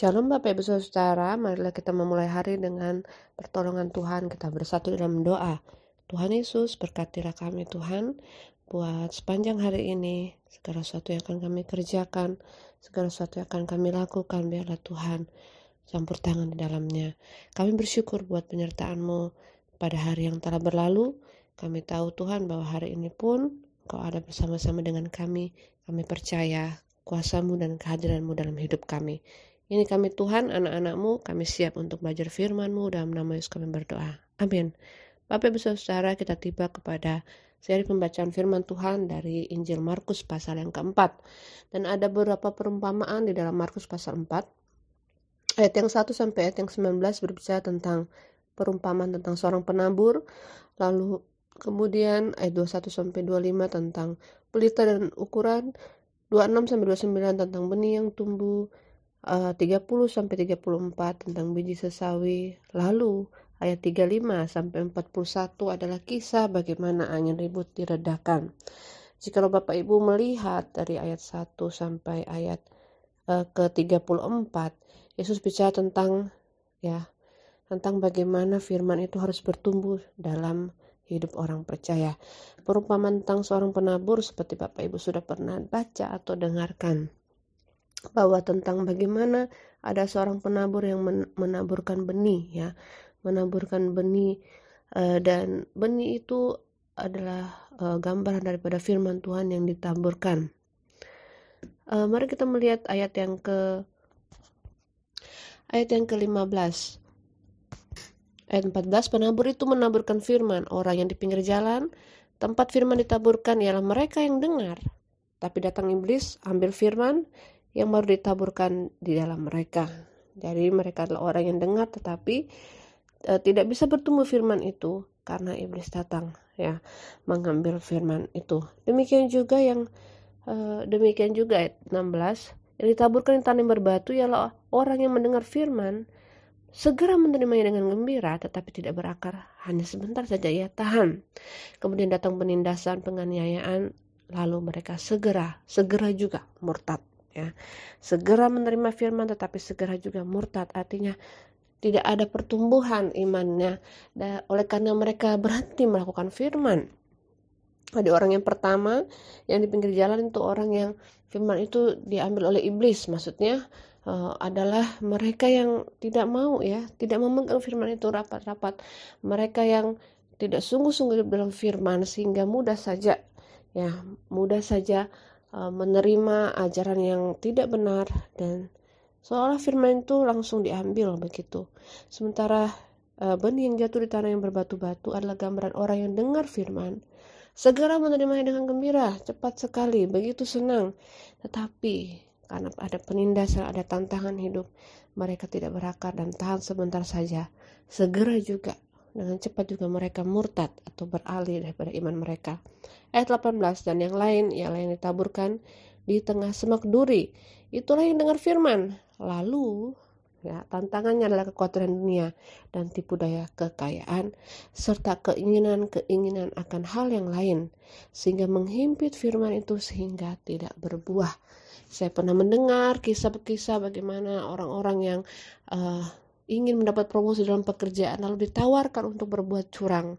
Shalom Bapak Ibu Saudara, marilah kita memulai hari dengan pertolongan Tuhan. Kita bersatu dalam doa. Tuhan Yesus, berkatilah kami Tuhan, buat sepanjang hari ini, segala sesuatu yang akan kami kerjakan, segala sesuatu yang akan kami lakukan, biarlah Tuhan campur tangan di dalamnya. Kami bersyukur buat penyertaan-Mu pada hari yang telah berlalu. Kami tahu Tuhan bahwa hari ini pun Kau ada bersama-sama dengan kami. Kami percaya kuasamu dan kehadiranmu dalam hidup kami. Ini kami Tuhan, anak-anakmu, kami siap untuk belajar firmanmu dalam nama Yesus kami berdoa. Amin. Bapak Ibu Saudara, kita tiba kepada seri pembacaan firman Tuhan dari Injil Markus pasal yang keempat. Dan ada beberapa perumpamaan di dalam Markus pasal 4. Ayat yang 1 sampai ayat yang 19 berbicara tentang perumpamaan tentang seorang penabur. Lalu kemudian ayat 21 sampai 25 tentang pelita dan ukuran. 26 sampai 29 tentang benih yang tumbuh uh, 30 sampai 34 tentang biji sesawi. Lalu ayat 35 sampai 41 adalah kisah bagaimana angin ribut diredakan. Jika Bapak Ibu melihat dari ayat 1 sampai ayat uh, ke-34, Yesus bicara tentang ya, tentang bagaimana firman itu harus bertumbuh dalam hidup orang percaya. Perumpamaan tentang seorang penabur seperti Bapak Ibu sudah pernah baca atau dengarkan bahwa tentang bagaimana ada seorang penabur yang menaburkan benih ya. Menaburkan benih uh, dan benih itu adalah uh, gambaran daripada firman Tuhan yang ditaburkan. Uh, mari kita melihat ayat yang ke ayat yang ke-15 ayat 14 penabur itu menaburkan firman. Orang yang di pinggir jalan tempat firman ditaburkan ialah mereka yang dengar. Tapi datang iblis ambil firman yang baru ditaburkan di dalam mereka. Jadi mereka adalah orang yang dengar tetapi e, tidak bisa bertumbuh firman itu karena iblis datang ya mengambil firman itu. Demikian juga yang e, demikian juga ayat 16 yang ditaburkan di tanah berbatu ialah orang yang mendengar firman segera menerimanya dengan gembira tetapi tidak berakar hanya sebentar saja ia tahan kemudian datang penindasan penganiayaan lalu mereka segera segera juga murtad ya. Segera menerima firman tetapi segera juga murtad. Artinya tidak ada pertumbuhan imannya. Dan oleh karena mereka berhenti melakukan firman. Ada orang yang pertama yang di pinggir jalan itu orang yang firman itu diambil oleh iblis. Maksudnya uh, adalah mereka yang tidak mau ya. Tidak memegang firman itu rapat-rapat. Mereka yang tidak sungguh-sungguh dalam firman sehingga mudah saja ya mudah saja menerima ajaran yang tidak benar dan seolah firman itu langsung diambil begitu. Sementara uh, benih yang jatuh di tanah yang berbatu-batu adalah gambaran orang yang dengar firman, segera menerimanya dengan gembira, cepat sekali, begitu senang. Tetapi karena ada penindasan, ada tantangan hidup, mereka tidak berakar dan tahan sebentar saja. Segera juga dengan cepat juga mereka murtad atau beralih daripada iman mereka. Ayat 18 dan yang lain yang ditaburkan di tengah semak duri. Itulah yang dengar firman. Lalu ya tantangannya adalah kekuatan dunia dan tipu daya kekayaan serta keinginan-keinginan akan hal yang lain sehingga menghimpit firman itu sehingga tidak berbuah. Saya pernah mendengar kisah-kisah bagaimana orang-orang yang uh, ingin mendapat promosi dalam pekerjaan lalu ditawarkan untuk berbuat curang.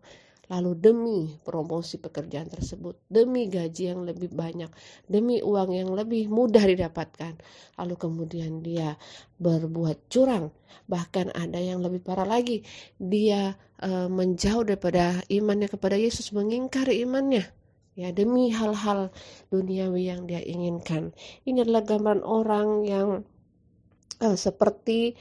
Lalu demi promosi pekerjaan tersebut, demi gaji yang lebih banyak, demi uang yang lebih mudah didapatkan, lalu kemudian dia berbuat curang, bahkan ada yang lebih parah lagi, dia e, menjauh daripada imannya kepada Yesus, mengingkari imannya, ya demi hal-hal duniawi yang dia inginkan. Ini adalah gambaran orang yang e, seperti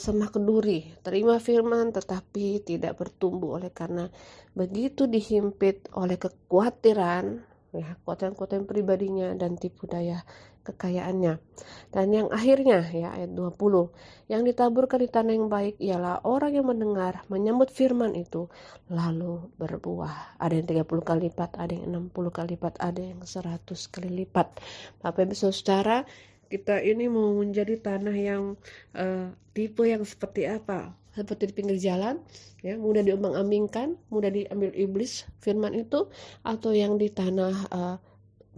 semak duri, terima firman tetapi tidak bertumbuh oleh karena begitu dihimpit oleh kekhawatiran, ya, kekhawatiran-kekhawatiran pribadinya dan tipu daya kekayaannya. Dan yang akhirnya ya ayat 20, yang ditaburkan di tanah yang baik ialah orang yang mendengar, menyambut firman itu lalu berbuah. Ada yang 30 kali lipat, ada yang 60 kali lipat, ada yang 100 kali lipat. Bapak Ibu Saudara, kita ini mau menjadi tanah yang uh, tipe yang seperti apa? Seperti di pinggir jalan ya mudah diombang-ambingkan mudah diambil iblis firman itu atau yang di tanah uh,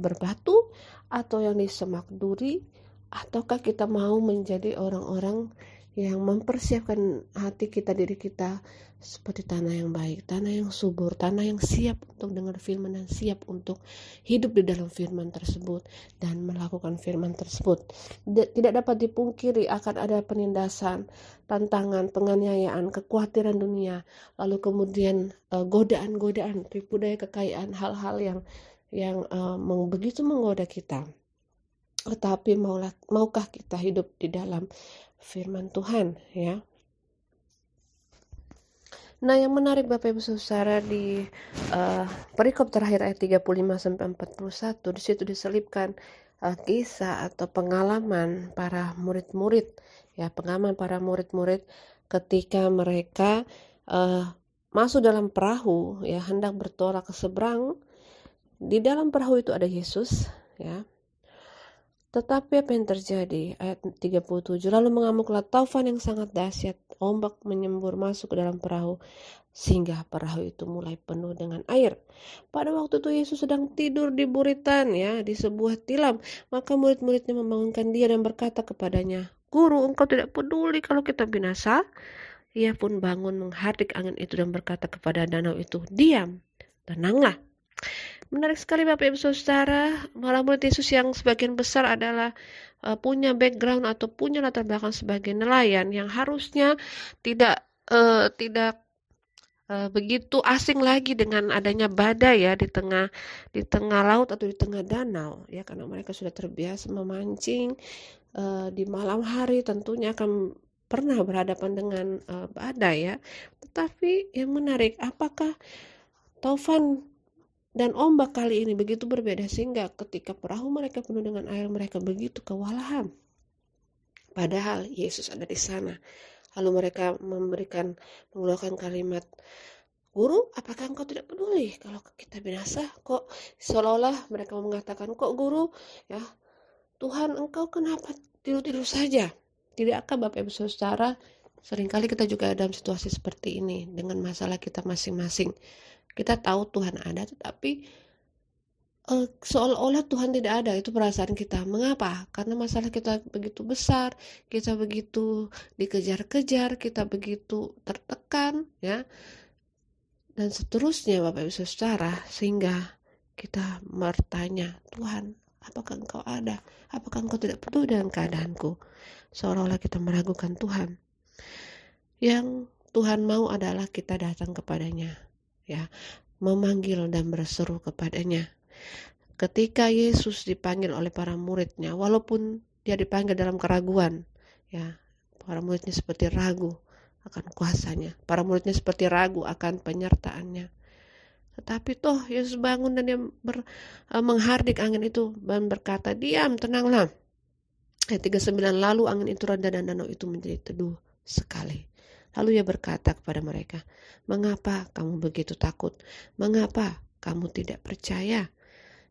berbatu atau yang di semak duri ataukah kita mau menjadi orang-orang yang mempersiapkan hati kita diri kita seperti tanah yang baik, tanah yang subur, tanah yang siap untuk dengar firman dan siap untuk hidup di dalam firman tersebut dan melakukan firman tersebut. Tidak dapat dipungkiri akan ada penindasan, tantangan, penganiayaan, kekhawatiran dunia, lalu kemudian uh, godaan-godaan, tipu daya kekayaan, hal-hal yang yang uh, begitu menggoda kita. Tetapi maulah, maukah kita hidup di dalam firman Tuhan ya? Nah, yang menarik Bapak Ibu Saudara di uh, perikop terakhir ayat 35 sampai 41 di situ diselipkan uh, kisah atau pengalaman para murid-murid ya, pengalaman para murid-murid ketika mereka uh, masuk dalam perahu ya hendak bertolak ke seberang. Di dalam perahu itu ada Yesus ya. Tetapi apa yang terjadi? Ayat 37. Lalu mengamuklah taufan yang sangat dahsyat. Ombak menyembur masuk ke dalam perahu. Sehingga perahu itu mulai penuh dengan air. Pada waktu itu Yesus sedang tidur di buritan ya. Di sebuah tilam. Maka murid-muridnya membangunkan dia dan berkata kepadanya. Guru engkau tidak peduli kalau kita binasa. Ia pun bangun menghardik angin itu dan berkata kepada danau itu. Diam. Tenanglah. Menarik sekali Bapak Ibu Saudara, malah murid Yesus yang sebagian besar adalah uh, punya background atau punya latar belakang sebagai nelayan yang harusnya tidak uh, tidak uh, begitu asing lagi dengan adanya badai ya di tengah di tengah laut atau di tengah danau ya karena mereka sudah terbiasa memancing uh, di malam hari tentunya akan pernah berhadapan dengan uh, badai ya. Tetapi yang menarik apakah Taufan dan ombak kali ini begitu berbeda sehingga ketika perahu mereka penuh dengan air mereka begitu kewalahan. Padahal Yesus ada di sana. Lalu mereka memberikan mengeluarkan kalimat, Guru, apakah engkau tidak peduli kalau kita binasa? Kok seolah-olah mereka mengatakan, kok guru, ya Tuhan engkau kenapa tidur-tidur saja? Tidakkah Bapak Ibu Saudara, sering kali kita juga dalam situasi seperti ini dengan masalah kita masing-masing kita tahu Tuhan ada tetapi uh, seolah-olah Tuhan tidak ada. Itu perasaan kita. Mengapa? Karena masalah kita begitu besar kita begitu dikejar-kejar kita begitu tertekan ya. Dan seterusnya Bapak Ibu Saudara sehingga kita bertanya Tuhan apakah engkau ada? Apakah engkau tidak peduli dengan keadaanku? Seolah-olah kita meragukan Tuhan. Yang Tuhan mau adalah kita datang kepadanya ya memanggil dan berseru kepadanya. Ketika Yesus dipanggil oleh para muridnya, walaupun dia dipanggil dalam keraguan, ya para muridnya seperti ragu akan kuasanya, para muridnya seperti ragu akan penyertaannya. Tetapi toh Yesus bangun dan dia ber, uh, menghardik angin itu dan berkata, diam, tenanglah. Ayat 39, lalu angin itu reda dan danau itu menjadi teduh sekali. Lalu ia berkata kepada mereka, "Mengapa kamu begitu takut? Mengapa kamu tidak percaya?"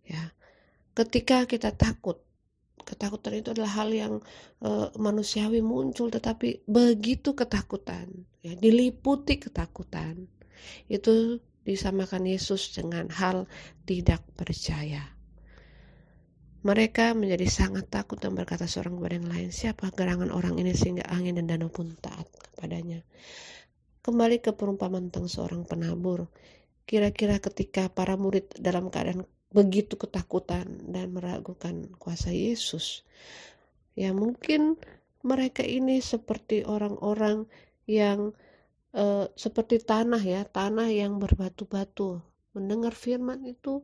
Ya. Ketika kita takut, ketakutan itu adalah hal yang uh, manusiawi muncul tetapi begitu ketakutan, ya, diliputi ketakutan. Itu disamakan Yesus dengan hal tidak percaya. Mereka menjadi sangat takut dan berkata seorang kepada yang lain, siapa gerangan orang ini sehingga angin dan danau pun taat kepadanya. Kembali ke perumpamaan tentang seorang penabur. Kira-kira ketika para murid dalam keadaan begitu ketakutan dan meragukan kuasa Yesus, ya mungkin mereka ini seperti orang-orang yang uh, seperti tanah ya, tanah yang berbatu-batu. Mendengar firman itu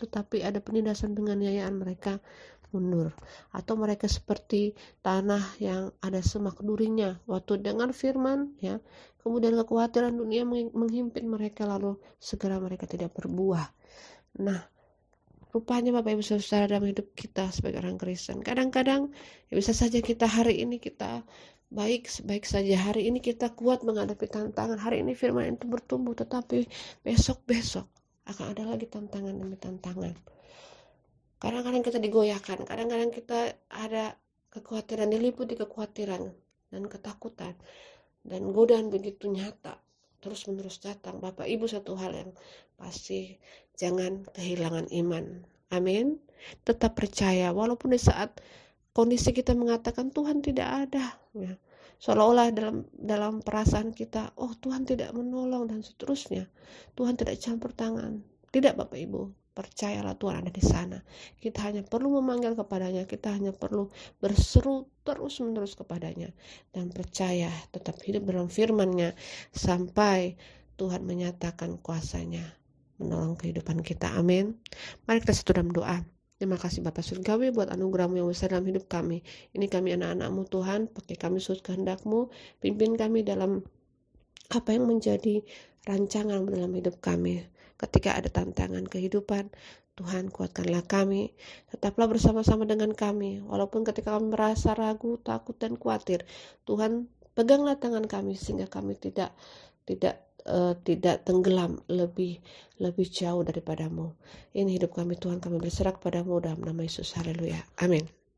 tetapi ada penindasan penganiayaan mereka mundur. Atau mereka seperti tanah yang ada semak durinya. Waktu dengar firman ya kemudian kekhawatiran dunia menghimpit mereka lalu segera mereka tidak berbuah. Nah rupanya Bapak Ibu Saudara dalam hidup kita sebagai orang Kristen kadang-kadang ya bisa saja kita hari ini kita baik sebaik saja. Hari ini kita kuat menghadapi tantangan. Hari ini firman itu bertumbuh tetapi besok besok akan ada lagi tantangan demi tantangan kadang-kadang kita digoyahkan kadang-kadang kita ada kekhawatiran diliputi kekhawatiran dan ketakutan dan godaan begitu nyata terus menerus datang. Bapak Ibu satu hal yang pasti jangan kehilangan iman. Amin. Tetap percaya walaupun di saat kondisi kita mengatakan Tuhan tidak ada ya. Seolah-olah dalam dalam perasaan kita oh Tuhan tidak menolong dan seterusnya. Tuhan tidak campur tangan. Tidak Bapak Ibu percayalah Tuhan ada di sana. Kita hanya perlu memanggil kepadanya kita hanya perlu berseru terus menerus kepadanya dan percaya tetap hidup dalam firman-Nya sampai Tuhan menyatakan kuasanya menolong kehidupan kita. Amin. Mari kita satu dalam doa. Terima kasih Bapak Surgawi buat anugerahmu yang besar dalam hidup kami. Ini kami anak-anakmu Tuhan, pakai kami sesuai kehendakmu, pimpin kami dalam apa yang menjadi rancangan dalam hidup kami. Ketika ada tantangan kehidupan, Tuhan kuatkanlah kami, tetaplah bersama-sama dengan kami, walaupun ketika kami merasa ragu, takut, dan khawatir, Tuhan peganglah tangan kami sehingga kami tidak tidak uh, tidak tenggelam lebih lebih jauh daripadamu. Ini hidup kami Tuhan kami berserah kepadamu dalam nama Yesus. Haleluya. Amin.